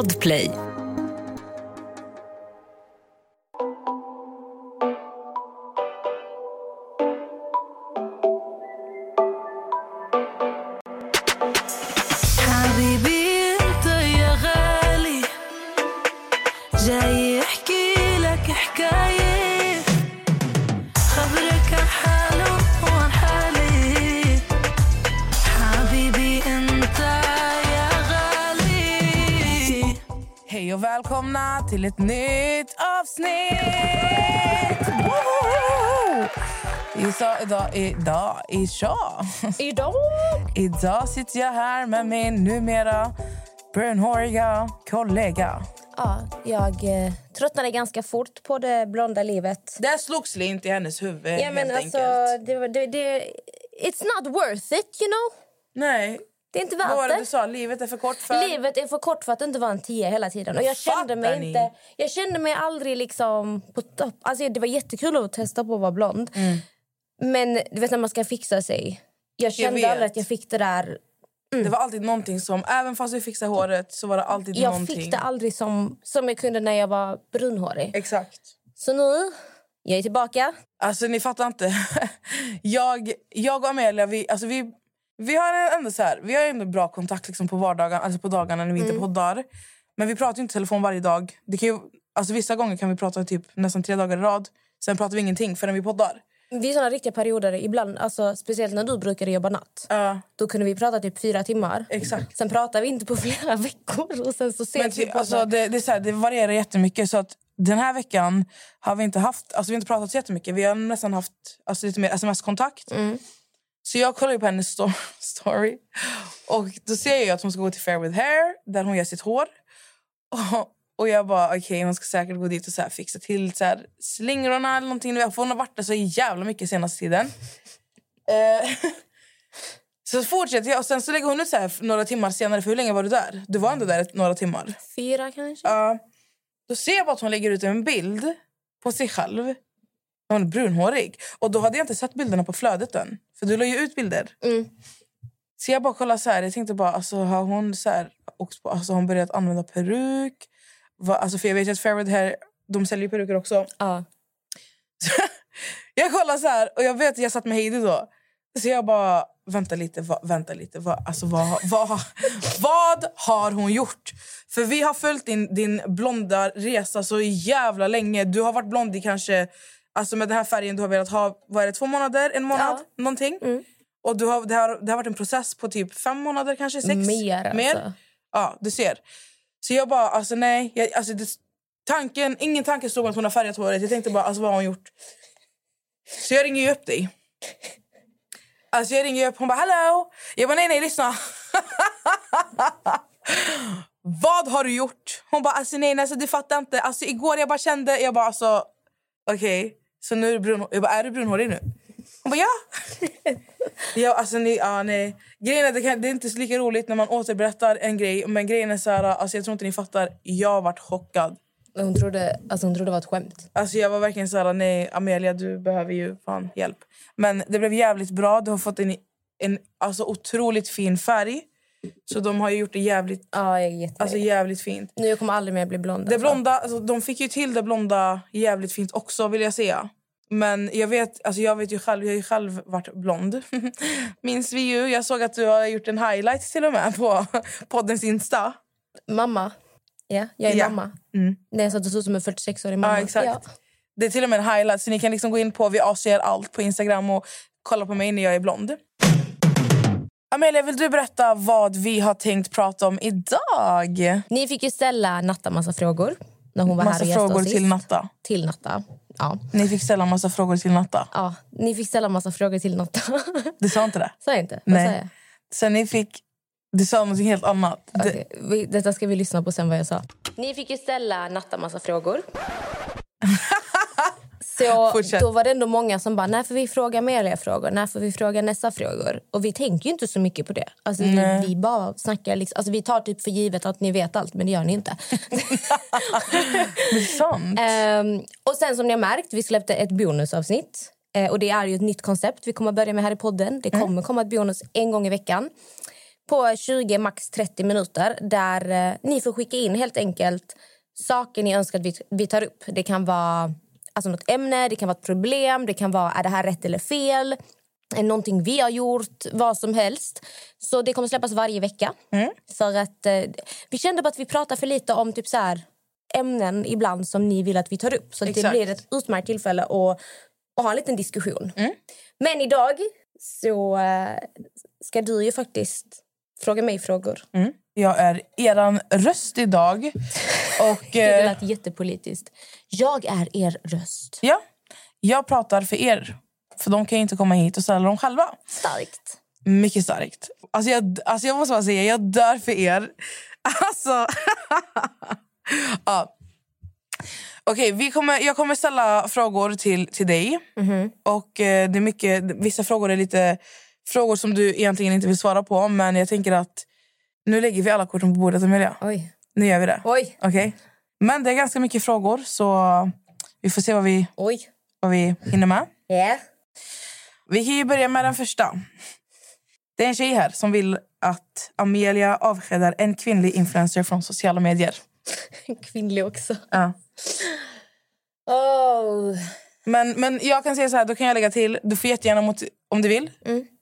Podplay. Till ett nytt avsnitt! Woho! Idag, idag, idag, idag, Idag? idag sitter jag här med min numera brunhåriga kollega. Ja, jag eh, tröttnade ganska fort på det blonda livet. Där slog slint i hennes huvud. Ja, men helt alltså, enkelt. det, det, det, it's not worth it, you know? Nej, Det är inte värt det det. du sa? Livet är för kort för... Livet är för kort för att inte vara en tia hela tiden. Och jag kände mig ni? inte... Jag kände mig aldrig liksom på topp. Alltså, det var jättekul att testa på att vara blond. Mm. Men du vet när man ska fixa sig. Jag kände aldrig att jag fick det där... Det var alltid någonting som, även fast vi fixade håret så var det alltid Jag någonting. fick det aldrig som, som jag kunde när jag var brunhårig. Exakt. Så nu, jag är tillbaka. Alltså ni fattar inte. jag, jag och Amelia, vi, alltså, vi, vi har ändå så här, vi har ändå bra kontakt liksom på vardagen, alltså på dagarna när vi inte poddar. Men vi pratar ju inte telefon varje dag. Det kan ju, alltså, vissa gånger kan vi prata typ nästan tre dagar i rad. Sen pratar vi ingenting förrän vi poddar. Vi är såna riktiga perioder ibland, alltså, speciellt när du brukade jobba natt. Ja, Då kunde vi prata typ fyra timmar. exakt. Sen pratade vi inte på flera veckor och sen så ses Men vi ty, på alltså, det, det, är så här, det varierar jättemycket. Så att den här veckan har vi inte haft, alltså, vi har inte pratat så jättemycket. Vi har nästan haft alltså, lite mer sms-kontakt. Så jag kollar på hennes sto- story. Och då ser jag att hon ska gå till Fair with Hair, där hon gör sitt hår. Och, och jag bara, okej, hon ska säkert gå dit och så här, fixa till så här, slingorna eller någonting. För hon har varit där så jävla mycket senaste tiden. Eh, så fortsätter jag och sen så lägger hon ut så här några timmar senare. För hur länge var du där? Du var ändå där några timmar. Fyra kanske? Ja. då ser jag bara att hon lägger ut en bild på sig själv. Hon brunhårig. Och då hade jag inte sett bilderna på flödet än. För du la ju ut bilder. Mm. Så jag bara kollade så här. Jag tänkte bara, alltså, har hon så här, också, alltså, hon börjat använda peruk? Va, alltså, för jag vet att Fairwood här, de säljer ju peruker också. Ja. Jag kollar så här och jag vet att jag satt med Heidi då. Så jag bara, vänta lite, va, vänta lite. Va, alltså, vad, vad, vad har hon gjort? För vi har följt din, din blonda resa så jävla länge. Du har varit blond i kanske, alltså med den här färgen du har velat ha, vad är det, två månader? En månad? Ja. Någonting. Mm. Och du har, det, har, det har varit en process på typ fem månader, kanske sex? Mer alltså. Mer? Ja, du ser. Så jag bara, alltså nej. Jag, alltså, det, tanken, ingen tanke mig att hon har färgat håret. Jag tänkte bara, alltså vad har hon gjort? Så jag ringer ju upp dig. Alltså jag ringer upp, hon bara hallå. Jag bara nej nej lyssna. Vad har du gjort? Hon bara alltså nej, nej alltså, du fattar inte. Alltså igår jag bara kände, jag bara alltså okej. Så nu är du brun, jag bara är du brunhårig nu? Hon bara ja. ja alltså ni, ja nej. Grejen är, det, kan, det är inte lika roligt när man återberättar en grej. Men grejen är så här, alltså jag tror inte ni fattar. Jag varit chockad. Hon trodde, alltså hon trodde det var ett skämt. Alltså jag var verkligen så här, nej Amelia du behöver ju fan hjälp. Men det blev jävligt bra. Du har fått en, en alltså, otroligt fin färg. Så de har ju gjort det jävligt, Ja, alltså, jävligt fint. Nu jag kommer aldrig mer bli blond. Det alltså. blonda, alltså, de fick ju till det blonda jävligt fint också vill jag säga. Men jag vet, alltså jag vet ju själv, jag har ju själv varit blond. Minns vi ju, jag såg att du har gjort en highlight till och med på poddens Insta. Mamma. Ja, jag är Ja. mamma. Mm. När jag satt och såg ut som en 46-årig mamma. Ja, exakt. Ja. Det är till och med en highlight så ni kan liksom gå in på Vi avser allt på Instagram och kolla på mig när jag är blond. Amelia, vill du berätta vad vi har tänkt prata om idag? Ni fick ju ställa Natta massa frågor. När hon var här Massa och gästade frågor till. Natta. Till Natta. Ja. Ni fick ställa massa frågor till Natta. ja. Ni fick ställa massa frågor till Natta. Du sa inte det? sa jag inte? Vad Nej. sa jag? Sen ni fick... Du sa något helt annat. Det- Okej, vi- Detta ska vi lyssna på sen vad jag sa. Ni fick ju ställa Natta massa frågor. Så Fortsätt. då var det ändå många som bara, när får vi fråga Amelia frågor? När får vi fråga nästa frågor? Och vi tänker ju inte så mycket på det. Alltså, vi, vi bara snackar liksom, alltså, vi tar typ för givet att ni vet allt, men det gör ni inte. Ehm, och sen som ni har märkt, vi släppte ett bonusavsnitt. Eh, och det är ju ett nytt koncept vi kommer börja med här i podden. Det kommer komma ett bonus en gång i veckan. på 20, max 30 minuter där eh, ni får skicka in helt enkelt saker ni önskar att vi, vi tar upp. Det kan vara alltså något ämne, det kan vara ett problem, det kan vara är det här rätt eller fel, någonting vi har gjort, vad som helst. Så det kommer släppas varje vecka. För att eh, Vi kände bara att vi pratar för lite om typ så här, ämnen ibland som ni vill att vi tar upp. Så det blir ett utmärkt tillfälle att, att ha en liten diskussion. Men idag så eh, ska du ju faktiskt fråga mig frågor. Jag är eran röst idag. Och, Det eh, lät jättepolitiskt. Jag är er röst. ja, jag pratar för er. För de kan inte komma hit och ställa dem själva. Starkt. Mycket starkt. Alltså jag, alltså jag måste bara säga, jag dör för er. Alltså... ja. Okej, vi kommer, jag kommer ställa frågor till, till dig. Och eh, det är mycket, Vissa frågor är lite frågor som du egentligen inte vill svara på. Men jag tänker att nu lägger vi alla korten på bordet, Emilia. Oj. Nu gör vi det. Oj. Okej. Men det är ganska mycket frågor, så vi får se vad vi, Oj. vad vi hinner med. Ja. Vi kan ju börja med den första. Det är en tjej här som vill att Amelia avskedar en kvinnlig influencer från sociala medier. Kvinnlig också. Ja. Oh. Men, men jag kan säga så här, då kan jag lägga till, du får jättegärna, om du vill,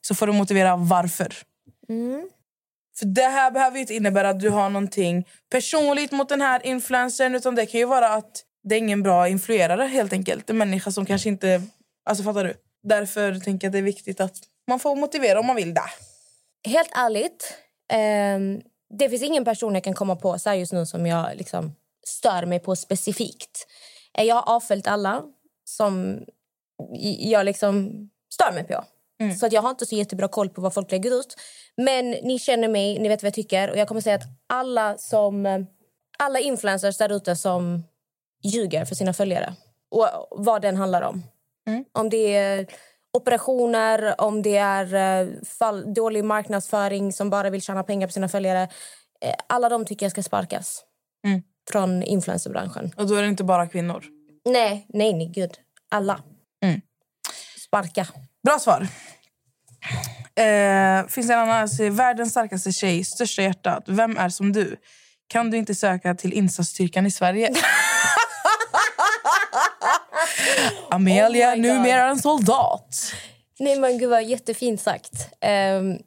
så får du motivera varför. För det här behöver inte innebära att du har någonting personligt mot den här influencern, utan det kan ju vara att det är ingen bra influerare helt enkelt. En människa som kanske inte, alltså fattar du? Därför tänker jag att det är viktigt att man får motivera om man vill det. Helt ärligt, eh, det finns ingen person jag kan komma på så här just nu som jag liksom stör mig på specifikt. Eh, jag har avföljt alla som jag liksom stör mig på. Så att jag har inte så jättebra koll på vad folk lägger ut. Men ni känner mig, ni vet vad jag tycker. Och jag kommer säga att alla som alla influencers där ute som ljuger för sina följare och vad den handlar om. Om det är operationer, om det är eh, fall, dålig marknadsföring som bara vill tjäna pengar på sina följare. Eh, alla de tycker jag ska sparkas från influencerbranschen. Och då är det inte bara kvinnor. Nej, nej, nej, gud. Alla. Sparka. Bra svar. Eh, finns det en annan? Alltså, världens starkaste tjej, största hjärtat. Vem är som du? Kan du inte söka till insatsstyrkan i Sverige? Amelia, Oh numera en soldat. Nej, men gud vad jättefint sagt. Um,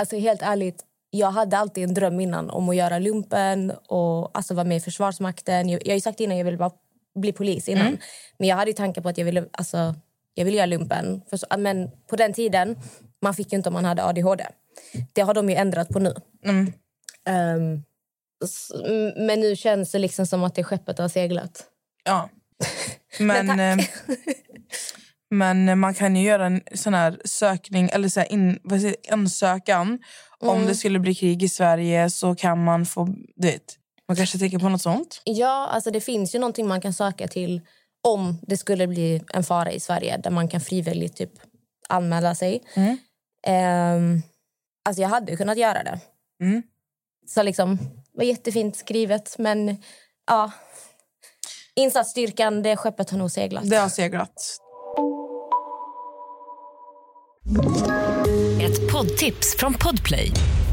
alltså helt ärligt, jag hade alltid en dröm innan om att göra lumpen och alltså vara med i Försvarsmakten. Jag, jag har sagt innan jag ville bli polis innan. Men jag hade ju tankar på att jag ville, alltså, jag ville göra lumpen. För, men på den tiden, man fick ju inte om man hade ADHD. Det har de ju ändrat på nu. Ehm, s- m- men nu känns det liksom som att det skeppet har seglat. Ja. Men, Men eh, men man kan ju göra en sån här sökning, eller så in, vad säger, ansökan. Om det skulle bli krig i Sverige så kan man få... Du vet, man kanske tänker på något sånt. Ja, alltså det finns ju någonting man kan söka till om det skulle bli en fara i Sverige där man kan frivilligt typ anmäla sig. Ehm, alltså jag hade kunnat göra det. Så liksom, det var jättefint skrivet, men ja. Insatsstyrkan, det skeppet har nog seglat. Det har seglat. Ett poddtips från Podplay.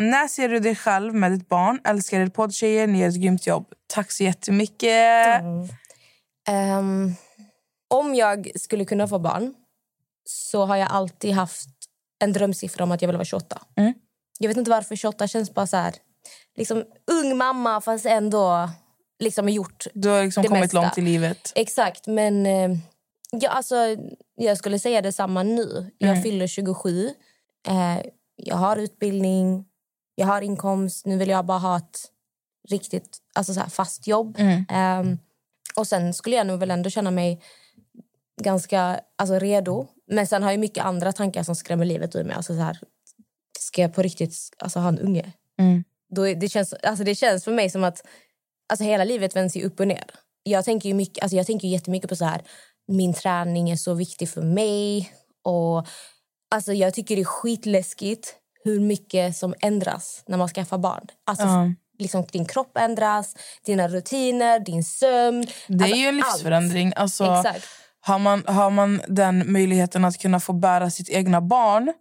När ser du dig själv med ditt barn? Älskar er poddtjejer, ni gör ett grymt jobb. Tack så jättemycket. Ehm, om jag skulle kunna få barn så har jag alltid haft en drömsiffra om att jag vill vara 28. Jag vet inte varför 28 känns bara så här... Liksom, ung mamma, fast ändå liksom gjort Du har liksom det kommit mesta. långt i livet. Exakt, men eh, ja, alltså, jag skulle säga detsamma nu. Jag fyller 27. Eh, jag har utbildning, jag har inkomst. Nu vill jag bara ha ett riktigt alltså, så här, fast jobb. Ehm, och Sen skulle jag nog väl ändå känna mig ganska alltså, redo. Men sen har jag mycket andra tankar som skrämmer livet ur mig. Alltså, så här, ska jag på riktigt alltså, ha en unge? Då är, det, känns, alltså det känns för mig som att alltså hela livet vänds ju upp och ner. Jag tänker ju mycket, alltså jag tänker ju jättemycket på så här min träning är så viktig för mig. Och alltså Jag tycker det är skitläskigt hur mycket som ändras när man skaffar barn. Alltså, Ja. liksom, din kropp ändras, dina rutiner, din sömn. Det är alltså ju en livsförändring. Alltså, Exakt. har, man, har man den möjligheten att kunna få bära sitt egna barn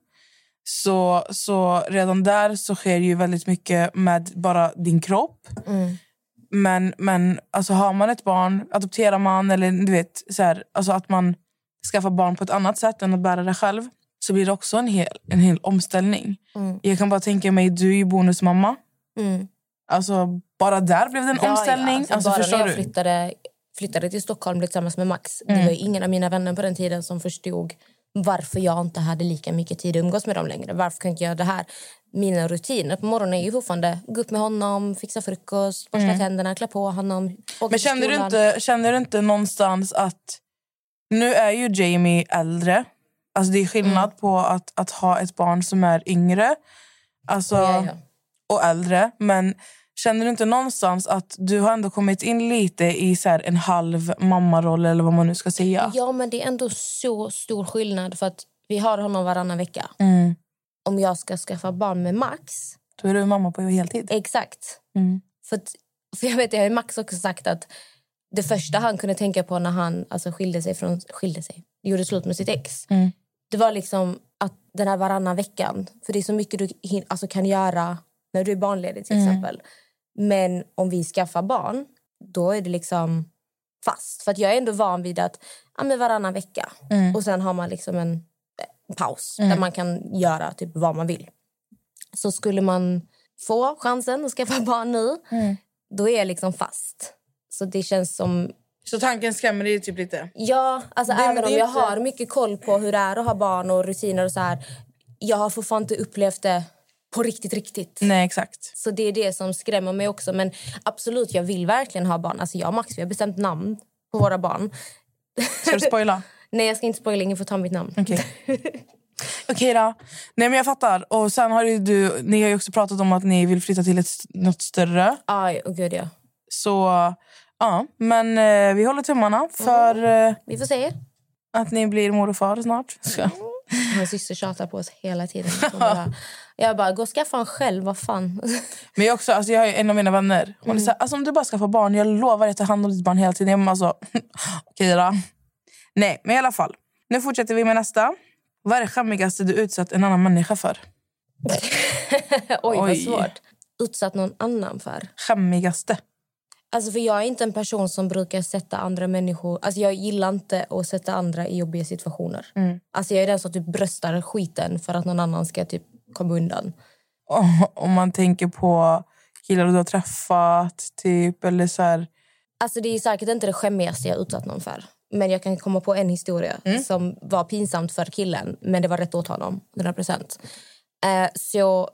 så, så redan där så sker ju väldigt mycket med bara din kropp. Mm. Men, men alltså, har man ett barn, adopterar man eller du vet, så här, alltså att man skaffar barn på ett annat sätt än att bära det själv så blir det också en hel, en hel omställning. Mm. Jag kan bara tänka mig, du är ju bonusmamma. Mm. Alltså, bara där blev det en Ja, omställning. Ja, alltså, alltså, bara när jag du? flyttade, flyttade till Stockholm tillsammans med Max. Mm. Det var ingen av mina vänner på den tiden som förstod varför jag inte hade lika mycket tid att umgås med dem längre. Varför kan jag göra det här? Mina rutiner på morgonen är ju fortfarande gå upp med honom, fixa frukost, borsta tänderna, klä på honom. Men känner du, inte, känner du inte någonstans att... Nu är ju Jamie äldre. Alltså det är skillnad Mm. på att, att ha ett barn som är yngre alltså, Ja, ja. och äldre. Men känner du inte någonstans att du har ändå kommit in lite i så en halv mammaroll eller vad man nu ska säga? ja, men det är ändå så stor skillnad för att vi har honom varannan vecka. Mm. Om jag ska skaffa barn med Max, Då är du mamma på heltid. exakt. Mm. För, att, för jag vet, jag har ju Max också sagt att det första han kunde tänka på när han alltså, skilde sig från skilde sig, gjorde slut med sitt ex. Mm. Det var liksom att den här varannan veckan, för det är så mycket du alltså, kan göra när du är barnledig till exempel. Men om vi skaffar barn, då är det liksom fast. För jag är ändå van vid att ja, men varannan vecka. Och sen har man liksom en eh, paus där man kan göra typ vad man vill. Så skulle man få chansen att skaffa barn nu, då är jag liksom fast. Så det känns som... Så tanken skrämmer dig typ lite? Ja, alltså Det- även om jag inte- har mycket koll på hur det är att ha barn och rutiner och så här. Jag har fortfarande inte upplevt det på riktigt, riktigt. Nej, exakt. Så det är det som skrämmer mig också. Men absolut, jag vill verkligen ha barn. Alltså jag och Max vi har bestämt namn på våra barn. Ska du spoila? Nej, jag ska inte spoila. Ingen får ta mitt namn. Okej. Okej då. Nej men jag fattar. Och sen har du, ni har ju också pratat om att ni vill flytta till ett, något större. Aj, oh gud ja. Så ja, men eh, vi håller tummarna för eh, Vi får se. att ni blir mor och far snart. Så. Hans syster tjatar på oss hela tiden. Hon bara, jag bara, gå och skaffa en själv. Vad fan? Men jag, också, alltså jag har ju en av mina vänner. Hon är så här, alltså om du bara skaffar barn, jag lovar att ta hand om ditt barn hela tiden. Jag bara, alltså, okej då. Nej, men i alla fall. Nu fortsätter vi med nästa. Vad är det skämmigaste du utsatt en annan människa för? Oj, vad Oj. svårt. Utsatt någon annan för? Skämmigaste? Alltså för jag är inte en person som brukar sätta andra människor... Alltså jag gillar inte att sätta andra i jobbiga situationer. Alltså jag är den som typ bröstar skiten för att någon annan ska typ komma undan. Om- Om man tänker på killar du har träffat, typ, eller så här... Alltså det är säkert inte det skämmigaste jag utsatt någon för. Men jag kan komma på en historia som var pinsamt för killen. Men det var rätt åt honom, 100%. Eh, så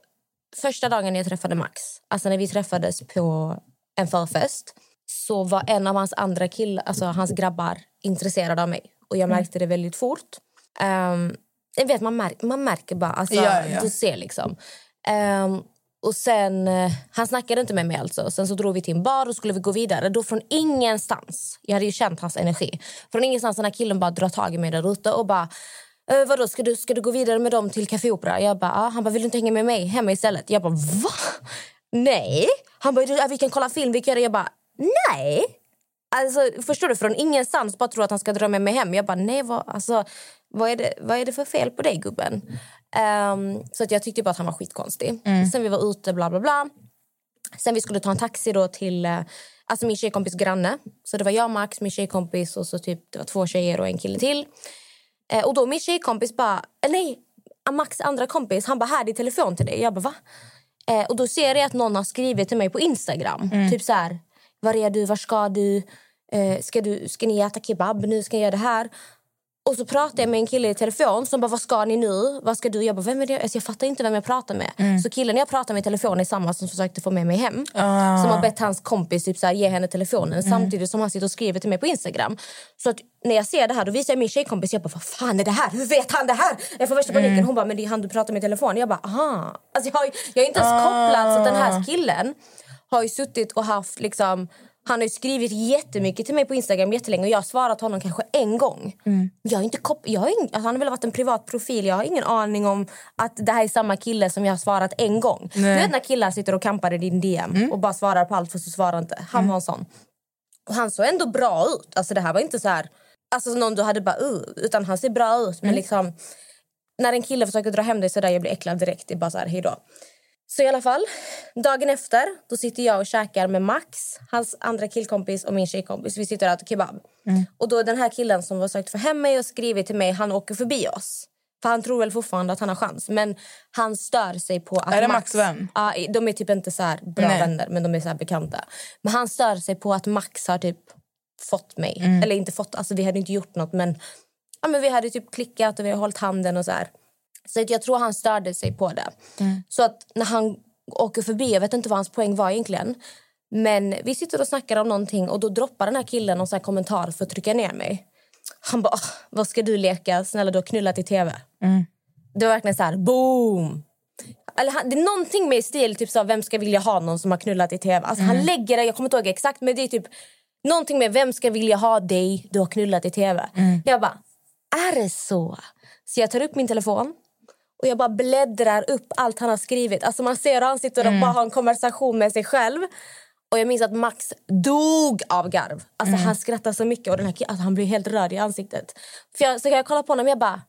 första dagen jag träffade Max, alltså när vi träffades på en förfest så var en av hans andra killar, alltså hans grabbar intresserad av mig. Och jag märkte det väldigt fort. Um, jag vet, man, märker, man märker bara. Alltså, Ja, ja. Du ser liksom. Ehm, och sen, eh, han snackade inte med mig alltså. Sen så drog vi till en bar och skulle vi gå vidare. Då från ingenstans, jag hade ju känt hans energi. Från ingenstans den här killen bara drar tag i mig där ute och bara eh, vadå, ska du, ska du gå vidare med dem till Café Opera? Jag bara, ah. Han bara, vill du inte hänga med mig hem istället? Jag bara, va? Nej. Han bara, "Ja, vi kan kolla film, vi kan. Jag bara, nej. Alltså, förstår du? Från ingenstans bara tror att han ska dra med mig hem. Jag bara, nej, vad, alltså, vad, är, det, vad är det för fel på dig, gubben? Ehm, så att jag tyckte bara att han var skitkonstig. Sen vi var ute, bla bla bla. Sen vi skulle ta en taxi då till eh, alltså min tjejkompis granne. Så det var jag, Max, min tjejkompis och så typ det var två tjejer och en kille till. Eh, och då min tjejkompis bara, nej, Max andra kompis, han bara, här det är telefon till dig. Jag bara, va? Eh, och då ser jag att någon har skrivit till mig på Instagram. Typ så här, var är du, var ska du? Eh, ska, du ska ni äta kebab nu? Ska ni göra det här? Och så pratade jag med en kille i telefon som bara, vad ska ni nu? Vad ska du? Jag bara, vem är det? Alltså, jag fattar inte vem jag pratar med. Mm. Så killen jag pratar med i telefon är samma som försökte få med mig hem. Ah. Som har bett hans kompis typ, så här, ge henne telefonen Mm. samtidigt som han sitter och skriver till mig på Instagram. Så att när jag ser det här då visar jag min tjejkompis, jag bara, vad fan är det här? Hur vet han det här? Jag får värsta paniken. Mm. Hon bara, men det är han du pratar med i telefon. Jag bara, aha. Alltså, jag, har, jag har inte ens Ah. kopplat så den här killen har ju suttit och haft liksom han har skrivit jättemycket till mig på Instagram jättelänge och jag har svarat honom kanske en gång. Mm. Jag har inte kop- jag har ing- alltså han har väl varit en privat profil. Jag har ingen aning om att det här är samma kille som jag har svarat en gång. Du vet när killar sitter och kampar i din DM Mm. och bara svarar på allt för så svarar inte. Han var en sån. Och han såg ändå bra ut. Alltså det här var inte så här alltså någon du hade bara uh, utan han ser bra ut men liksom när en kille försöker dra hem dig så där jag blir äcklad direkt. Det är bara så här hej då. Så i alla fall, dagen efter då sitter jag och käkar med Max, hans andra killkompis och min tjejkompis. Vi sitter och äter kebab. Och då den här killen som har försökt få hem mig och skrivit till mig, han åker förbi oss. För han tror väl fortfarande att han har chans. Men han stör sig på att Är det Max vän? Ja, de är typ inte så bra Nej. vänner, men de är så bekanta. Men han stör sig på att Max har typ fått mig. Mm. Eller inte fått, alltså vi hade inte gjort något men, ja, men vi hade typ klickat och vi har hållit handen och så här. Så jag tror han störde sig på det. Mm. Så att när han åker förbi, jag vet inte vad hans poäng var egentligen. Men vi sitter och snackar om någonting och då droppar den här killen någon så här kommentar för att trycka ner mig. Han bara, "Åh, vad ska du leka? Snälla du har knullat i tv. Det var verkligen så här, boom! Eller han, det är någonting med stil, typ så vem ska vilja ha någon som har knullat i tv? Alltså han lägger det, jag kommer inte ihåg exakt men det är typ någonting med vem ska vilja ha dig, du har knullat i tv. Jag bara, är det så? Så jag tar upp min telefon och jag bara bläddrar upp allt han har skrivit. Alltså man ser hur han sitter och bara har en konversation med sig själv. Och jag minns att Max dog av garv. Alltså han skrattar så mycket och den här, alltså, han blir helt röd i ansiktet. För jag, så jag kollar på honom och jag bara,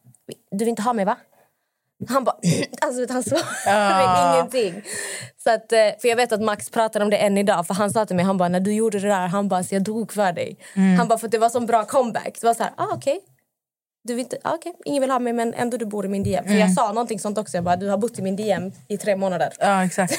du vill inte ha mig va? Han bara, alltså han svarade ingenting. Så att, eh, för jag vet att Max pratar om det än idag. För han sa till mig, han bara, när du gjorde det där, han bara, så jag dog för dig. Han bara, för att det var så bra comeback. Så var så här, ah okej. Du vill inte, ah, okej, ingen vill ha mig men ändå du bor i min DM. För jag sa någonting sånt också, jag bara, du har bott i min DM i tre månader. Ja, exakt.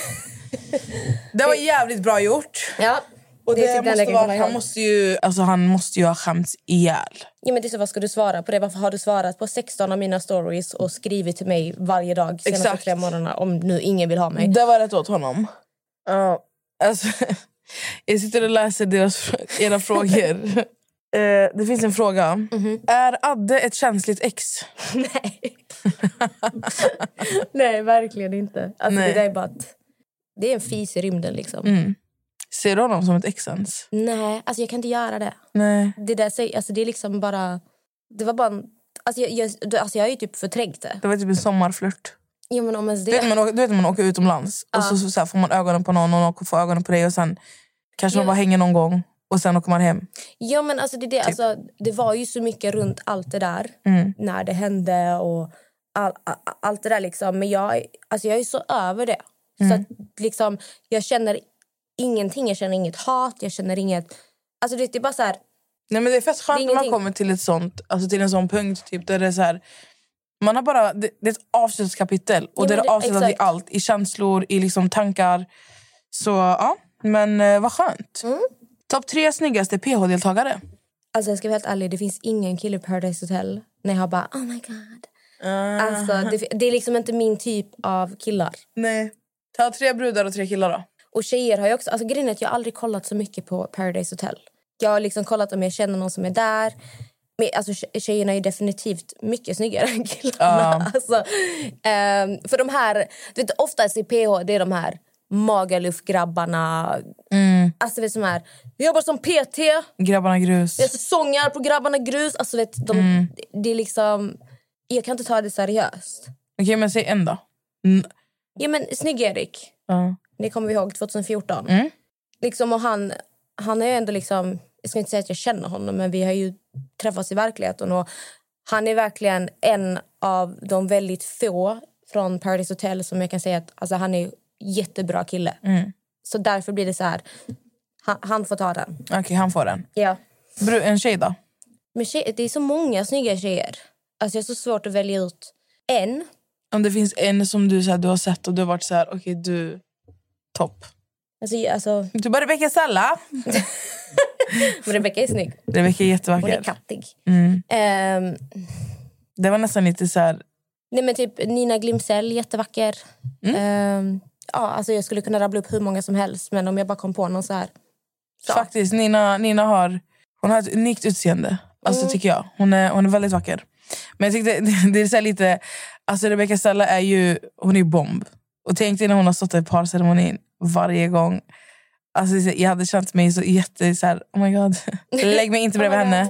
Det var jävligt bra gjort. Ja. Och det, är typ måste vara, han, måste ju, alltså, han måste ju ha skämts ihjäl. Ja, men det är så, vad ska du svara på det? Varför har du svarat på 16 av mina stories och skrivit till mig varje dag senaste Exakt. tre månaderna om nu ingen vill ha mig? Det var rätt åt honom. Ja, alltså, jag sitter och läser deras, era frågor. Eh, det finns en fråga. Mhm. Är Adde ett känsligt ex? Nej. Nej, verkligen inte. Alltså, Nej. Det är bara att, Det är en fis i rymden. liksom. Mm. Ser du honom som ett ex ens? Nej, alltså jag kan inte göra det. Nej. Det, där, alltså, det är liksom bara... Det var bara en, alltså, jag, jag, alltså jag har ju typ förträngt det. Det var typ en sommarflört. Ja, men om ens Du vet det. man åker, du vet när man åker utomlands och så, så, så här, får man ögonen på någon och någon får ögonen på dig och sen kanske man Ja. bara hänger någon gång och sen åker man hem. Ja, men alltså det, det, alltså, det var ju så mycket runt allt det där Mm. när det hände och all, all, allt det där. Liksom. Men jag, alltså jag är så över det. Så att, liksom, jag känner ingenting. Jag känner inget hat. Jag känner inget... Alltså det, det är bara så här... Nej, men det är fett skönt när man kommer till, ett sånt, alltså till en sån punkt typ, där det är så här, man har bara, det, det är ett avslutat kapitel och Ja, det är avslutat i allt. I känslor, i liksom tankar. Så ja, men eh, vad skönt. Mm. Topp tre snyggaste PH-deltagare. Alltså jag ska vara helt ärlig, det finns ingen kille på Paradise Hotel när jag bara oh my god. Alltså, det, det är liksom inte min typ av killar. Nej. Ta tre brudar och tre killar då. Och tjejer har jag också, alltså grejen är att jag har aldrig kollat så mycket på Paradise Hotel. Jag har liksom kollat om jag känner någon som är där. Men, alltså, tje- tjejerna är definitivt mycket snyggare än killarna. Alltså, ehm, för de här, du vet, oftast i PH det är de här Magaluf-grabbarna. Alltså vet, som här, jag jobbar som PT, Grabbarna grus. jag säsonger på Grabbarna Grus. Alltså, vet, de, det är liksom, jag kan inte ta det seriöst. Okej, men säg en då. Mm. Ja, men Snygg-Erik. Ja. Det kommer vi ihåg 2014. Mm. Liksom, och han, han är ändå liksom... Jag ska inte säga att jag känner honom, men vi har ju träffats i verkligheten. Och han är verkligen en av de väldigt få från Paradise Hotel som jag kan säga att alltså, han är jättebra kille. Mm. Så därför blir det så här... Han, han får ta den. Okej, han får den. Ja. Bru- en tjej då? Men tjej, det är så många snygga tjejer. Alltså, jag har så svårt att välja ut en. Om det finns en som du, så här, du har sett och du har varit så här, okej du, topp. Alltså, alltså, Du bara Rebecca Salla. Men Rebecca är snygg. Rebecca är Hon är jättevacker. kattig. Mm. Ehm, Det var nästan lite så här... nej men typ Nina Glimsell, jättevacker. Mm. Ehm, ja, alltså jag skulle kunna rabbla upp hur många som helst men om jag bara kom på någon så här. Så. Faktiskt, Nina, Nina har, hon har ett unikt utseende. Alltså, Mm. tycker jag. Hon är, hon är väldigt vacker. Men jag tyckte det, det är så lite... Alltså Rebecca Stella är ju hon är bomb. Och tänk dig när hon har stått i parceremonin varje gång. Alltså, jag hade känt mig så jätte... Så här, oh my god. Lägg mig inte bredvid Oh henne.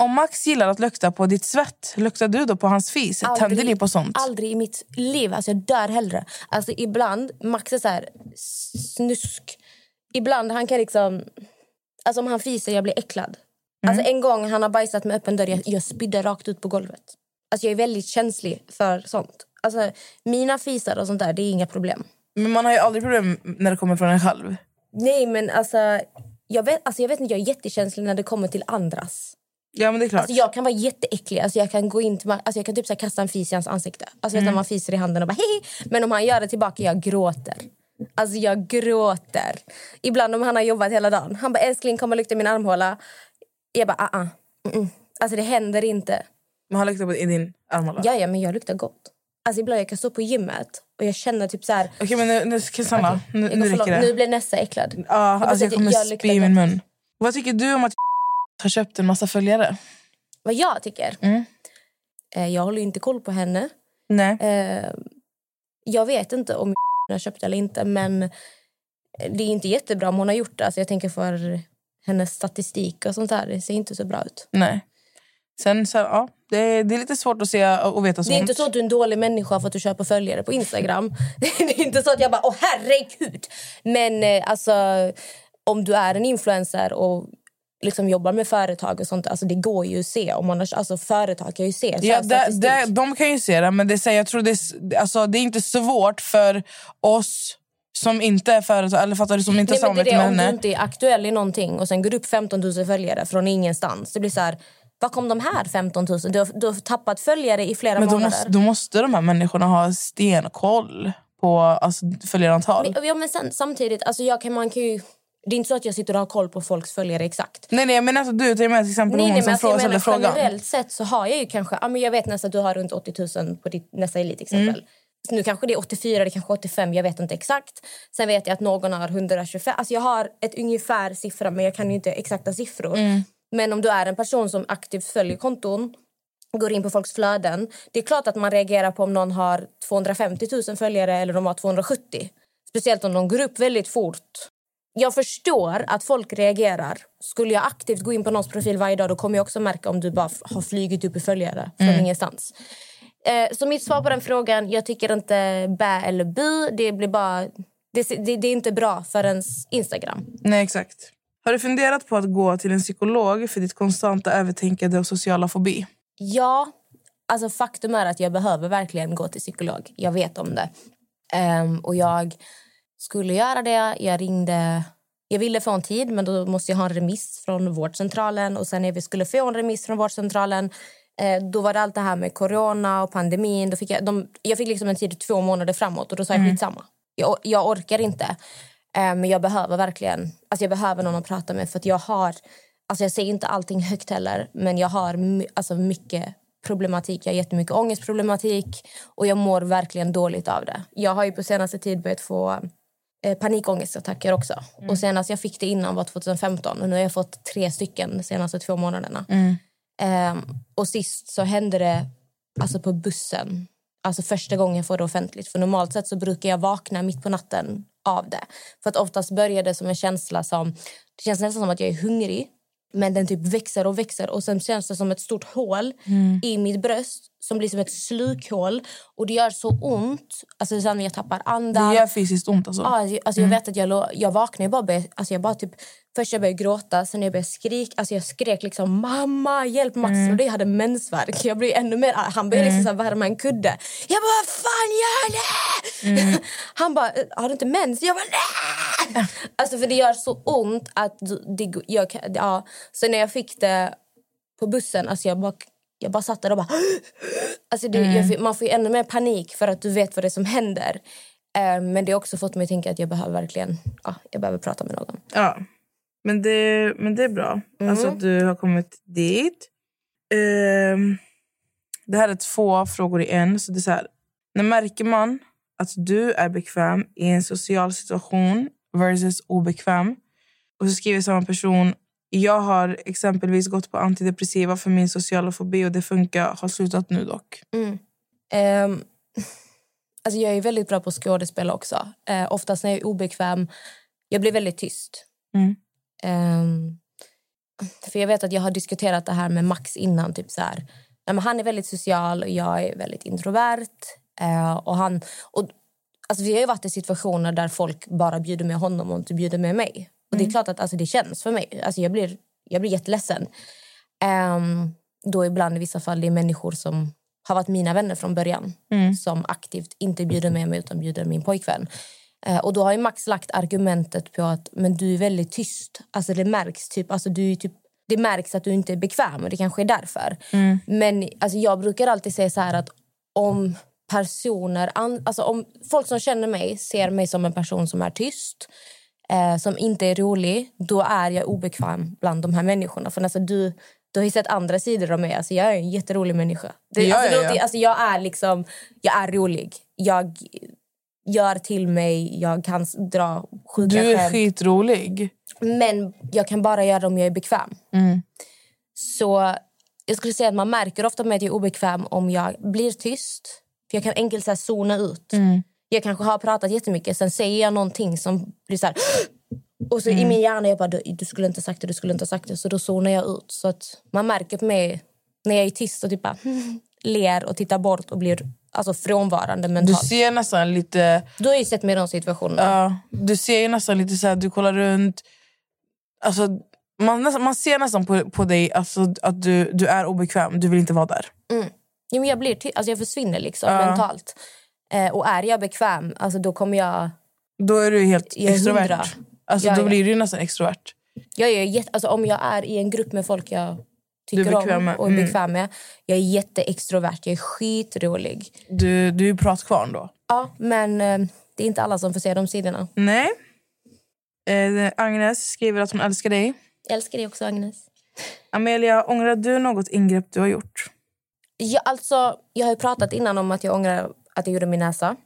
Om Max gillar att lukta på ditt svett, luktar du då på hans fis? Tänder ni på sånt? Aldrig i mitt liv. Alltså jag dör hellre. Alltså ibland, Max är så här snusk. Ibland han kan liksom... Alltså om han fiser, jag blir äcklad. Mm. Alltså en gång han har bajsat med öppen dörr, jag, jag spydde rakt ut på golvet. Alltså jag är väldigt känslig för sånt. Alltså mina fisar och sånt där, det är inga problem. Men man har ju aldrig problem när det kommer från en själv. Nej men alltså, jag vet, alltså jag vet inte, jag är jättekänslig när det kommer till andras. Ja men det är klart. Alltså jag kan vara jätteäcklig. Alltså jag kan gå in till, alltså jag kan typ så här kasta en fis i hans ansikte. Alltså vet du, man fiser i handen och bara hej. Men om han gör det tillbaka, jag gråter. Alltså jag gråter. Ibland om han har jobbat hela dagen. Han bara älskling kom och lukta min armhåla. Jag bara ah, ah. Mm -mm. Alltså det händer inte. Man har luktat på i din armhåla. Ja, ja men jag luktar gott. Alltså ibland jag kan stå på gymmet och jag känner typ så här. Okej men nu, nu Sanna, nu, går nu för räcker det. Nu blir Nessa äcklad. Ja, bara alltså jag kommer jag luktar spy i min mun. Vad tycker du om att har köpt en massa följare? Vad jag tycker? Mm. Eh, jag håller inte koll på henne. Nej. Eh, jag vet inte om hon har köpt eller inte, men det är inte jättebra om hon har gjort det. Alltså jag tänker för hennes statistik och sånt där, det ser inte så bra ut. Nej. Sen så, ja, det, är, det är lite svårt att se och veta sånt. Det är inte så att du är en dålig människa för att du köper följare på Instagram. det är inte så att jag bara, åh herregud! Men eh, alltså, om du är en influencer och liksom jobbar med företag och sånt, alltså det går ju att se. Om man har, alltså företag kan ju se Ja, det, det, de kan ju se det, men det, säger, jag tror det, är alltså, det är inte svårt för oss som inte är företag, eller fattar du, som inte Nej, men det är det, om du inte är aktuell i någonting och sen går upp 15 000 följare från ingenstans. Det blir så här, var kom de här 15 000? Du har, du har tappat följare i flera Men då månader. måste, då måste de här människorna ha stenkoll på alltså, följarantal. Men, ja, men sen, samtidigt, alltså jag kan, man kan ju... Det är inte så att jag sitter och har koll på folks följare exakt. Nej, nej, men alltså, du tar med till exempel Nej, hon nej, som alltså, jag frågar, ställer frågan. generellt sett så har jag ju kanske... Ja, men jag vet nästan att du har runt 80 000 på ditt nästa elit exempel. Mm. Nu kanske det är 84, det kanske är 85, jag vet inte exakt. Sen vet jag att någon har 125. Alltså jag har ett ungefär siffra men jag kan ju inte exakta siffror. Mm. Men om du är en person som aktivt följer konton går in på folks flöden. Det är klart att man reagerar på om någon har 250 000 följare eller de har 270. Speciellt om de går upp väldigt fort. Jag förstår att folk reagerar. Skulle jag aktivt gå in på någons profil varje dag då kommer jag också märka om du bara har flugit upp i följare från ingenstans. Eh, så mitt svar på den frågan, jag tycker inte bä eller bu. Det blir bara... Det, det, det är inte bra för ens Instagram. Nej, exakt. Har du funderat på att gå till en psykolog för ditt konstanta övertänkande och sociala fobi? Ja, alltså faktum är att jag behöver verkligen gå till psykolog. Jag vet om det. Ehm, och jag skulle göra det. Jag ringde... Jag ville få en tid, men då måste jag ha en remiss från vårdcentralen. Och sen när vi skulle få en remiss från vårdcentralen eh, då var det allt det här med corona och pandemin. Då fick jag, de, jag fick liksom en tid två månader framåt och då sa jag skitsamma. Jag, jag orkar inte. Eh, men jag behöver verkligen alltså jag behöver någon att prata med för att jag har Alltså jag säger inte allting högt heller, men jag har my- alltså mycket problematik. Jag har jättemycket ångestproblematik och jag mår verkligen dåligt av det. Jag har ju på senaste tid börjat få eh, panikångestattacker också. Och senast jag fick det innan var 2015 och nu har jag fått tre stycken de senaste två månaderna. Ehm, och sist så hände det alltså på bussen. Alltså första gången jag får det offentligt. För normalt sett så brukar jag vakna mitt på natten av det. För att oftast börjar det som en känsla som... Det känns nästan som att jag är hungrig. Men den typ växer och växer och sen känns det som ett stort hål i mitt bröst som blir som ett slukhål. Och det gör så ont. Alltså sen jag tappar andan. Det gör fysiskt ont alltså. Ja, alltså, alltså jag vet att jag, lå- jag vaknade och bara, började, alltså jag bara typ, först jag började gråta, sen jag började skrika. Alltså jag skrek liksom mamma, hjälp Max. Och det jag hade mensvärk. Jag blev ännu mer, han började liksom så här värma en kudde. Jag bara, vad fan gör det? Han bara, har du inte mens? Jag bara, nej! Alltså för det gör så ont att det, jag, ja. Så när jag fick det på bussen, alltså jag bara, jag bara satt där och bara... Alltså det, jag, fick- man får ju ännu mer panik för att du vet vad det som händer. Eh, men det har också fått mig att tänka att jag behöver verkligen ja, jag behöver prata med någon. Ja. Men det, men det är bra. Mm. Alltså att du har kommit dit. Ehm, det här är två frågor i en. Så det är så här. När märker man att du är bekväm i en social situation versus obekväm? Och så skriver samma person. Jag har exempelvis gått på antidepressiva för min sociala fobi och det funkar. Har slutat nu dock. Ehm, alltså jag är väldigt bra på att skådespela också. Uh, oftast när jag är obekväm, jag blir väldigt tyst. Mm. Ehm, för jag vet att jag har diskuterat det här med Max innan. Typ så här. Nej, men han är väldigt social och jag är väldigt introvert. Eh, och han, och, alltså vi har ju varit i situationer där folk bara bjuder med honom och inte bjuder med mig. Det är klart att alltså, det känns för mig. Alltså, jag, blir, jag blir jätteledsen. Um, då ibland i vissa fall det är människor som har varit mina vänner från början som aktivt inte bjuder med mig utan bjuder min pojkvän. Eh, och då har Max lagt argumentet på att men du är väldigt tyst. Alltså det märks typ, alltså du typ det märks att du inte är bekväm och det kanske är därför. Men alltså jag brukar alltid säga så här att om personer, an, alltså om folk som känner mig ser mig som en person som är tyst eh, som inte är rolig, då är jag obekväm bland de här människorna. För alltså du, du har ju sett andra sidor av mig. Alltså jag är en jätterolig människa. Det, Ja, alltså, ja, det ja. alltså jag är liksom, jag är rolig. Jag gör till mig, jag kan dra sjuka Du är skämt. skitrolig. Men jag kan bara göra det om jag är bekväm. Mm. Så jag skulle säga att man märker ofta med att jag är obekväm om jag blir tyst. För Jag kan enkelt så här zona ut. Mm. Jag kanske har pratat jättemycket, sen säger jag någonting som blir så här... Och så Mm. i min hjärna jag bara, du, du skulle inte ha sagt det, du skulle inte ha sagt det. Så då zonar jag ut. Så att man märker på mig när jag är tyst och typ bara, ler och tittar bort och blir alltså, frånvarande Du mentalt. ser nästan lite... Du har ju sett mig i de situationerna. Ja, du ser ju nästan lite så här, du kollar runt. Alltså, man, nästan, man ser nästan på, på dig alltså, att du, du är obekväm. Du vill inte vara där. Ja, men jag, blir alltså jag försvinner liksom Ja. mentalt. Eh, och är jag bekväm, alltså då kommer jag... Då är du helt Jag är extrovert. hundra. Alltså, Ja, då ja. blir du nästan extrovert. Jag är jätte, alltså om jag är i en grupp med folk jag är tycker om och är Mm. bekväm med. Jag är jätteextrovert, jag är skitrolig. Du, du är pratkvarn då. Ja, men eh, det är inte alla som får se de sidorna. Nej. Eh, Agnes skriver att hon älskar dig. Jag älskar dig också, Agnes. Amelia, ångrar du något ingrepp du har gjort? Jag, alltså, jag har pratat innan om att jag ångrar att jag gjorde min näsa.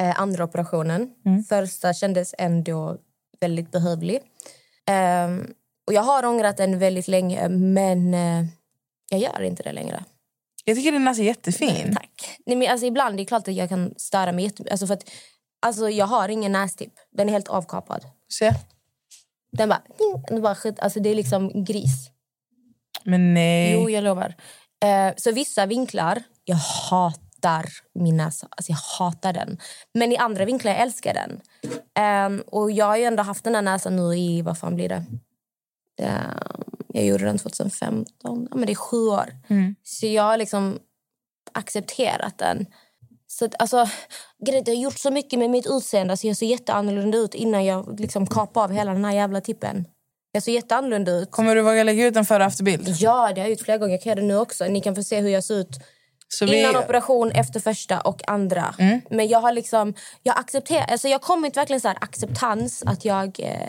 Eh, andra operationen. Första kändes ändå väldigt behövlig. Ehm, och jag har ångrat den väldigt länge, men eh, jag gör inte det längre. Jag tycker din näsa är jättefin. Tack. Nej, men alltså, ibland det är klart att jag kan störa mig jättemycket. Alltså, för att, alltså, jag har ingen nästipp. Den är helt avkapad. Se. Den bara... ding, Den bara skit, alltså, det är liksom gris. Men nej. Jo, jag lovar. Eh, så vissa vinklar, jag hatar min näsa. Alltså jag hatar den. Men i andra vinklar, jag älskar den. Ehm, och jag har ju ändå haft den här näsan nu i, vad fan blir det? Ehm, jag gjorde den 2015. Ja, men det är sju år. Så jag har liksom accepterat den. Så att, alltså, grejen jag har gjort så mycket med mitt utseende. Alltså jag ser jätteannorlunda ut innan jag liksom kapade av hela den här jävla tippen. Jag ser jätteannorlunda ut. Kommer du våga lägga ut en före och efterbild? Ja, det har jag gjort flera gånger. Jag kan göra det nu också. Ni kan få se hur jag ser ut Så vi, innan operation, efter första och andra. Men jag har liksom... Jag accepterar... Alltså jag kommit verkligen så här acceptans att jag... Eh,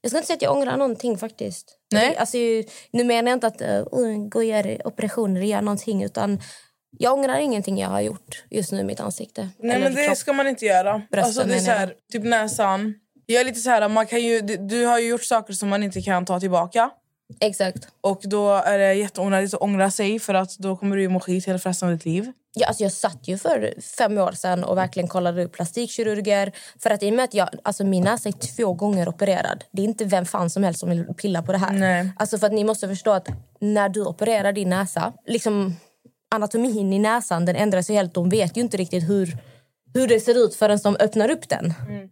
jag ska inte säga att jag ångrar någonting faktiskt. Nej. Alltså, nu menar jag inte att uh, gå och göra operationer göra någonting. Utan jag ångrar ingenting jag har gjort just nu i mitt ansikte. Nej, Eller men det kropp. ska man inte göra. Brösten Alltså, det är här, typ näsan. Jag är lite så här, man kan ju, du har ju gjort saker som man inte kan ta tillbaka. Exakt. Och då är det jätteonödigt att ångra sig för att då kommer du ju må skit hela resten av ditt liv. Ja, alltså jag satt ju för fem år sedan och verkligen kollade upp plastikkirurger. För att i och med att jag, alltså min näsa är två gånger opererad. Det är inte vem fan som helst som vill pilla på det här. Nej. Alltså för att ni måste förstå att när du opererar din näsa, liksom anatomin i näsan den ändrar sig helt. De vet ju inte riktigt hur, hur det ser ut förrän de öppnar upp den. Eh,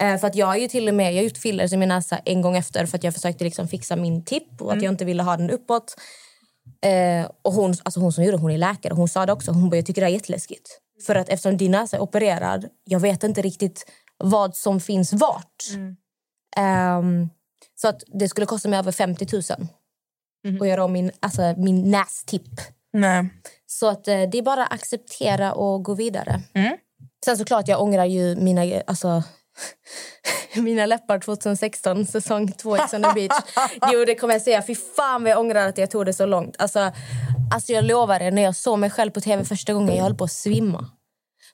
för att jag har ju till och med jag har gjort fillers i min näsa en gång efter för att jag försökte liksom fixa min tipp och att jag inte ville ha den uppåt. Eh, och hon, alltså hon som gjorde hon är läkare. Hon sa det också. Hon bara, jag tycker det är jätteläskigt. För att eftersom din näsa är opererad, jag vet inte riktigt vad som finns vart. Ehm, så att det skulle kosta mig över 50 000 att göra om min, alltså, min nästipp. Nej. Så att eh, det är bara att acceptera och gå vidare. Sen såklart, jag ångrar ju mina, alltså, mina läppar 2016, säsong 2 Ex on the beach. Jo, det kommer jag säga. Fy fan vad jag ångrar att jag tog det så långt. Alltså, alltså jag lovar er, när jag såg mig själv på tv första gången, jag höll på att svimma.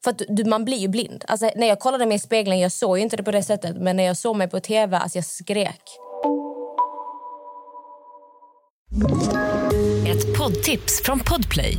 För att du, man blir ju blind. Alltså, när jag kollade mig i spegeln, jag såg ju inte det på det sättet. Men när jag såg mig på tv, alltså jag skrek. Ett poddtips från Podplay.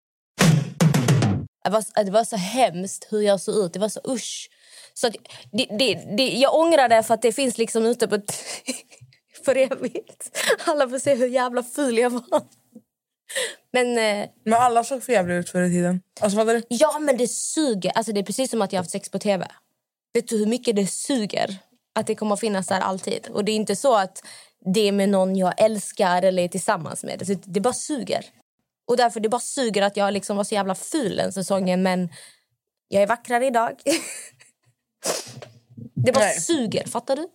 Det var, det var så hemskt hur jag såg ut. Det var så usch. Så att det, det, det, jag ångrar det för att det finns liksom ute på för evigt. Alla får se hur jävla ful jag var. Men eh, Men alla såg för jävla ut förr i tiden. Alltså du? ja, men det suger. Alltså, det är precis som att jag har haft sex på tv. Vet du hur mycket det suger att det kommer att finnas där alltid? Och det är inte så att det är med någon jag älskar eller är tillsammans med. Det, det bara suger. Och därför det bara suger att jag liksom var så jävla ful den säsongen. Men jag är vackrare idag. Det bara Nej. suger, fattar du?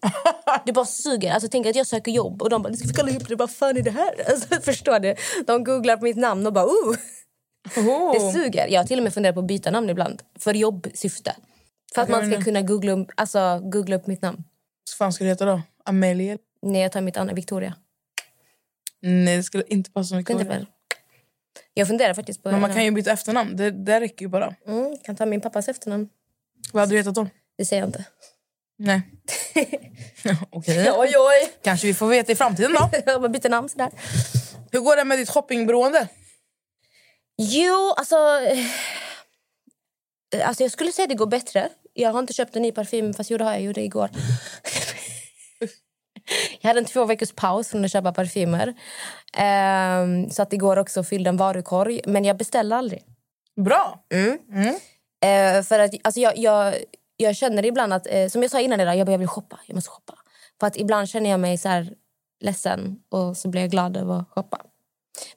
Det bara suger. Alltså, tänk att jag söker jobb och de bara, du ska kolla upp det, vad fan är det här? Alltså, förstår du? De googlar på mitt namn och bara, oh! Oh. Det suger. Jag har till och med funderat på att byta namn ibland. För jobbsyfte. För att man ska du? kunna googla, upp- alltså, googla upp mitt namn. Vad fan ska det heta då? Amelie? Nej, jag tar mitt andra Victoria. Nej, det skulle inte passa så Kan inte väl? Jag funderar faktiskt på... Men man kan ju byta efternamn. Det, det räcker ju bara. mm, kan ta min pappas efternamn. Vad hade du hetat då? Det säger jag inte. Nej. Okej. Oj, oj! Kanske vi får veta i framtiden då. Jag bara byter namn sådär. Hur går det med ditt shoppingberoende? Jo, alltså... eh, Alltså jag skulle säga att det går bättre. Jag har inte köpt en ny parfym, fast jo, det har jag. gjorde igår. Jag hade en två veckors paus från att köpa parfymer. Ehm, så att igår också fyllde en varukorg. Men jag beställde aldrig. Bra. Eh, för att, alltså jag, jag, jag känner ibland att, eh, som jag sa innan idag, jag, bara, jag vill shoppa. Jag måste shoppa. För att ibland känner jag mig så här ledsen och så blir jag glad över att shoppa.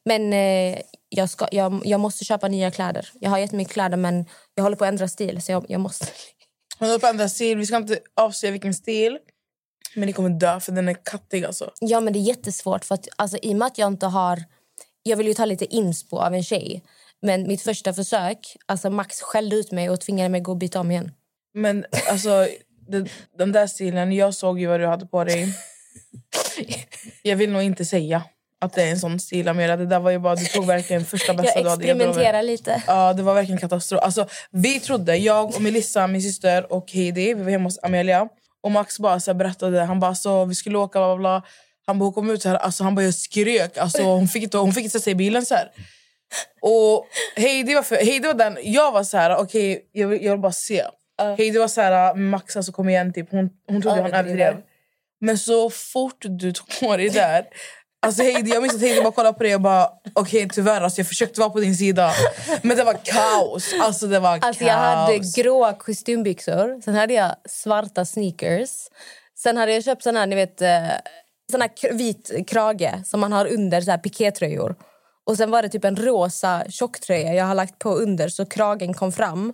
Men eh, jag, ska, jag, jag måste köpa nya kläder. Jag har jättemycket kläder men jag håller på att ändra stil så jag, jag måste. Hon håller på att ändra stil. Vi ska inte avslöja vilken stil. Men ni kommer dö för den är kattig alltså. Ja men det är jättesvårt för att alltså, i och med att jag inte har... Jag vill ju ta lite inspo av en tjej. Men mitt första försök, alltså Max skällde ut mig och tvingade mig gå och byta om igen. Men alltså, det, den där stilen, jag såg ju vad du hade på dig. Jag vill nog inte säga att det är en sån stil, Amira. Det där var ju bara, du tog verkligen första bästa Jag experimenterar lite. Ja, det var verkligen katastrof. Alltså, vi trodde, jag och Melissa, min syster och Heidi, vi var hemma hos Amelia. Och Max bara så här berättade, han bara så vi skulle åka, bla bla bla. Han bara, hon kom ut så här, alltså, han bara jag skrek. Alltså, hon, fick inte, hon fick inte sätta sig i bilen så här. Och Heidi var, för, Heidi var den, jag var så här, okej jag, vill, jag vill bara se. Heidi var så här, Max alltså kom igen typ. Hon, hon trodde han Överdriver. överdrev. Men så fort du tog på dig där Alltså Heidi, jag minns att Heidi bara kollade på dig och bara okej tyvärr alltså, jag försökte vara på din sida men det var kaos. Alltså det var Alltså kaos. jag hade gråa kostymbyxor, sen hade jag svarta sneakers. Sen hade jag köpt sån här, ni vet, eh, sån här vit krage som man har under så här pikétröjor. Och sen var det typ en rosa tjocktröja jag har lagt på under så kragen kom fram.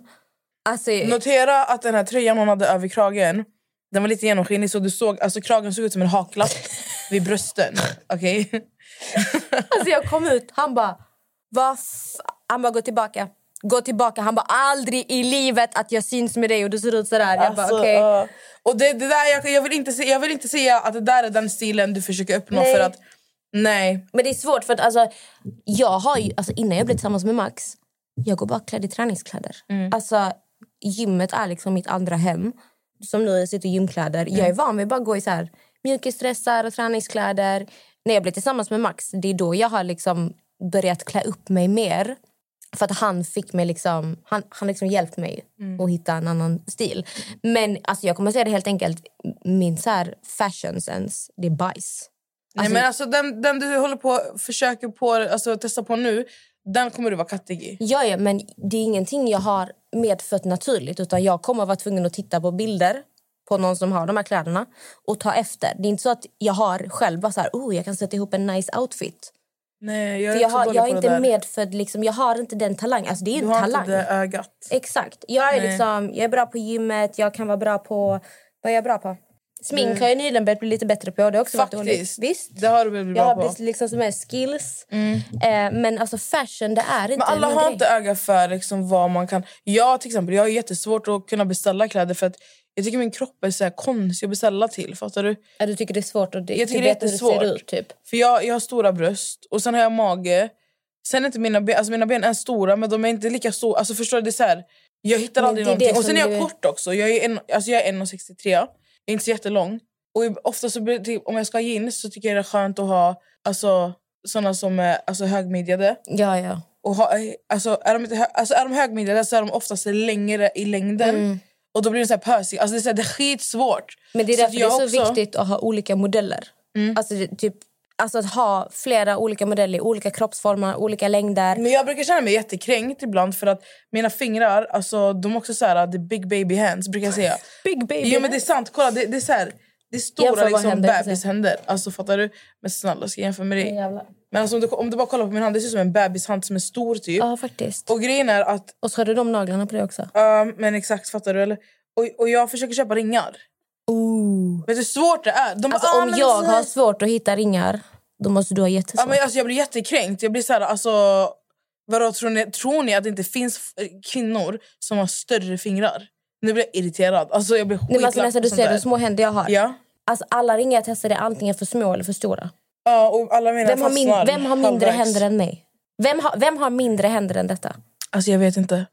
Alltså, Notera att den här tröjan hon hade över kragen den var lite genomskinlig så du såg, alltså kragen såg ut som en haklapp vid brösten. Okej? alltså jag kom ut, han bara... Vad? Han bara, gå tillbaka. Gå tillbaka. Han bara, aldrig i livet att jag syns med dig och du ser ut sådär. Jag bara, Alltså, okej. Och det, det där, jag, jag, vill inte se, jag vill inte säga att det där är den stilen du försöker uppnå Nej. för att nej. Men det är svårt för att alltså, jag har ju, alltså, innan jag blev tillsammans med Max, jag går bara klädd i träningskläder. Alltså, gymmet är liksom mitt andra hem. Som nu jag sitter i gymkläder. Jag är van vid att bara gå i så här mjukisdressar och träningskläder. När jag blev tillsammans med Max, det är då jag har liksom börjat klä upp mig mer. För att han fick mig liksom, han, han liksom hjälpt mig att hitta en annan stil. Men alltså jag kommer säga det helt enkelt, min så här fashion sense, det är bajs. Nej, men alltså, den, den du håller på försöker på, alltså, testa på nu, den kommer du vara kattig i. Ja, ja, men det är ingenting jag har medfött naturligt. Utan Jag kommer vara tvungen att titta på bilder på någon som har de här kläderna och ta efter. Det är inte så att jag har själv bara så här, oh, jag kan sätta ihop en nice outfit. Nej, jag är jag har, jag är inte medfödd, liksom, jag har inte den talangen. Alltså, det är Du en har talang. inte det ögat. Exakt. Jag är, Nej. liksom, jag är bra på gymmet, jag kan vara bra på... Vad är jag bra på? Smink har jag nyligen börjat bli lite bättre på. Det har också varit dåligt. Faktiskt. Visst. Det har du blivit Jag bra har på. Mm. blivit liksom som är skills. Eh, men alltså fashion, det är inte Men alla har grej. inte öga för liksom vad man kan... Jag till exempel, jag har jättesvårt att kunna beställa kläder för att jag tycker min kropp är så här konstig att beställa till. Fattar du? Ja, du tycker det är svårt att Jag tycker det är veta hur jättesvårt. ut. Typ. För jag, jag har stora bröst och sen har jag mage. Sen är inte mina ben, alltså mina ben är stora men de är inte lika stora. Alltså förstår du? Det är så här, jag hittar Men aldrig någonting. Och sen är jag kort också. Jag är, en, alltså jag är 1,63. Inte så jättelång. Och ofta så typ, om jag ska ha jeans så tycker jag det är skönt att ha alltså, såna som är alltså, högmidjade. Ja, ja. Och ha, alltså, är, de inte, alltså, är de högmidjade så är de oftast längre i längden. Och då blir det så här pösig. Alltså, det, är så här, det är skitsvårt. Men det är därför det är så också- viktigt att ha olika modeller. Alltså, det, typ, alltså att ha flera olika modeller, olika kroppsformer, olika längder. Men jag brukar känna mig jättekränkt ibland för att mina fingrar, alltså de är också så här, the big baby hands brukar jag säga. Big baby Jo men det är sant, kolla det, det är så här, det är stora liksom händer, bebishänder. Alltså fattar du? Men snälla ska jag jämföra med dig? Men alltså, om, du, om du bara kollar på min hand, det ser ut som en bebishand som är stor typ. Ja, faktiskt. Och grejen är att, Och så har du de naglarna på det också. ja, men exakt fattar du eller? Och, och jag försöker köpa ringar. Ooh. Vet du hur svårt det är? De Alltså, "Ah, om jag har svårt att hitta ringar, då måste du ha jättesvårt. Ja, men alltså, jag blir jättekränkt. Jag blir så här, alltså, vadå, tror, ni, tror ni att det inte finns kvinnor som har större fingrar? Nu blir jag irriterad. Alltså, jag blir Nej, men alltså, skitlack nästan, på du ser hur små händer jag har. Ja. Alltså, alla ringar jag testade är antingen för små eller för stora. ja, och alla mina Vem har, min, vem har mindre halvvägs. händer än mig? Vem har, vem har mindre händer än detta? Alltså, jag vet inte.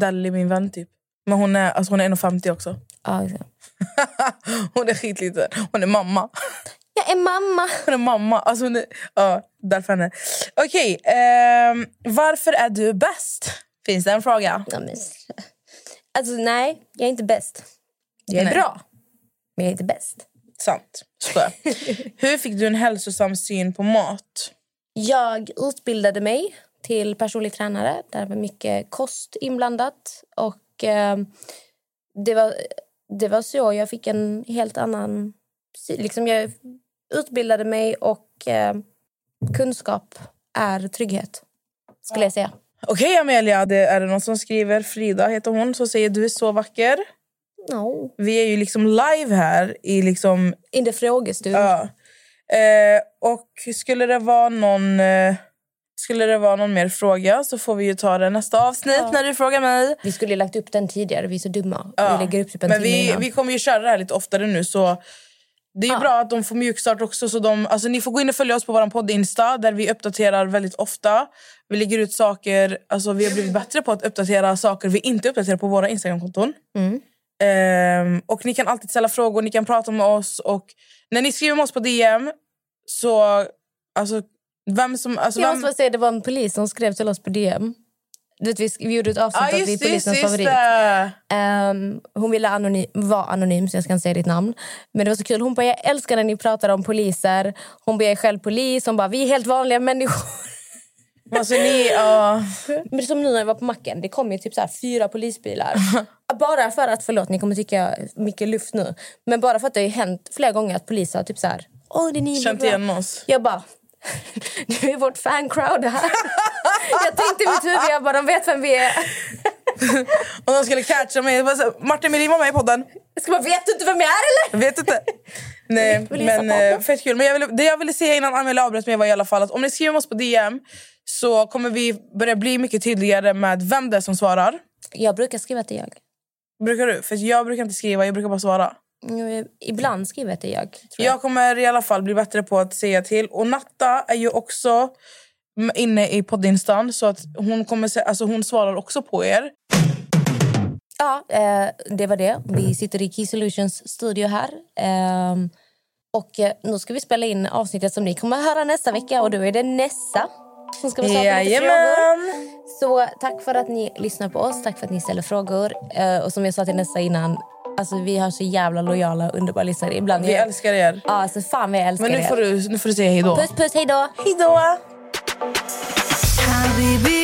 Dally, min vän, typ. Men hon är, alltså, hon är 1,50 också. Ja, exakt. hon är skitliten. Hon är mamma. Jag är mamma. Hon är mamma. Alltså, hon är, ja, därför henne. Okej, ehm, varför är du bäst? Finns det en fråga? Ja, men, alltså, nej, jag är inte bäst. Jag är Nej. bra, men jag är inte bäst. Sant. Skojar. Hur fick du en hälsosam syn på mat? Jag utbildade mig till personlig tränare. Där var mycket kost inblandat. Och eh, det, var, det var så jag fick en helt annan... Liksom jag utbildade mig och eh, kunskap är trygghet, skulle jag säga. Okej Amelia, det är det någon som skriver. Frida heter hon. Så säger du är så vacker. No. Vi är ju liksom live här i liksom... In the frågestund. Ja. Eh, och skulle det vara någon... Eh, skulle det vara någon mer fråga så får vi ju ta det nästa avsnitt när du frågar mig. Vi skulle ju lagt upp den tidigare, vi är så dumma. Ja. Vi lägger upp typ en Men vi, innan. vi kommer ju köra det här lite oftare nu så det är Ja. bra att de får mjukstart också. Så de, alltså ni får gå in och följa oss på vår podd Insta där vi uppdaterar väldigt ofta. Vi lägger ut saker, alltså vi har blivit bättre på att uppdatera saker vi inte uppdaterar på våra Instagramkonton. Mm. Ehm, och ni kan alltid ställa frågor, ni kan prata med oss och när ni skriver med oss på DM så alltså vem som alltså Jag vem, måste bara säga, det var en polis som skrev till oss på DM. Du vet, vi, vi gjorde ett avsnitt Ja att vi är polisens favorit. Ehm, hon ville anonym, vara anonym så jag ska inte säga ditt namn. Men det var så kul. Hon bara, jag älskar när ni pratar om poliser. Hon bara, jag är själv polis. Hon bara, vi är helt vanliga människor. Alltså ni, ja. Men som nu när jag var på macken, det kom ju typ så fyra polisbilar. bara för att, förlåt ni kommer tycka mycket luft nu. Men bara för att det har hänt flera gånger att poliser har typ så här, åh det är ni. känt bra." igen oss. Jag bara, nu är vårt fancrowd här. jag tänkte i mitt huvud, jag bara, de vet vem vi är. Och de skulle catcha mig. Så Martin Melin var med i podden. Jag ska bara, vet du inte vem jag är eller? Vet inte. Nej, men eh, fett kul. Men jag ville, det jag ville säga innan Amelia avbröt mig var i alla fall att om ni skriver med oss på DM så kommer vi börja bli mycket tydligare med vem det är som svarar. Jag brukar skriva till jag. Brukar du? För jag brukar inte skriva, jag brukar bara svara. Mm, Ibland skriver jag till jag. Jag. Jag kommer i alla fall bli bättre på att säga till. Och Natta är ju också inne i poddinstan så att hon, kommer se, alltså hon svarar också på er. Ja, eh, det var det. Vi sitter i Key Solutions studio här. Ehm, och eh, nu ska vi spela in avsnittet som ni kommer att höra nästa vecka. Och då är det Nessa som ska besvara lite frågor. Så tack för att ni lyssnar på oss. Tack för att ni ställer frågor. Eh, och som jag sa till Nessa innan, alltså vi har så jävla lojala underbara lyssnare. Ibland Vi jag- älskar er. Ja, alltså fan vad jag älskar Men nu er. får du, nu får du säga hej då. Puss puss, hej då! Hej då! حبيبي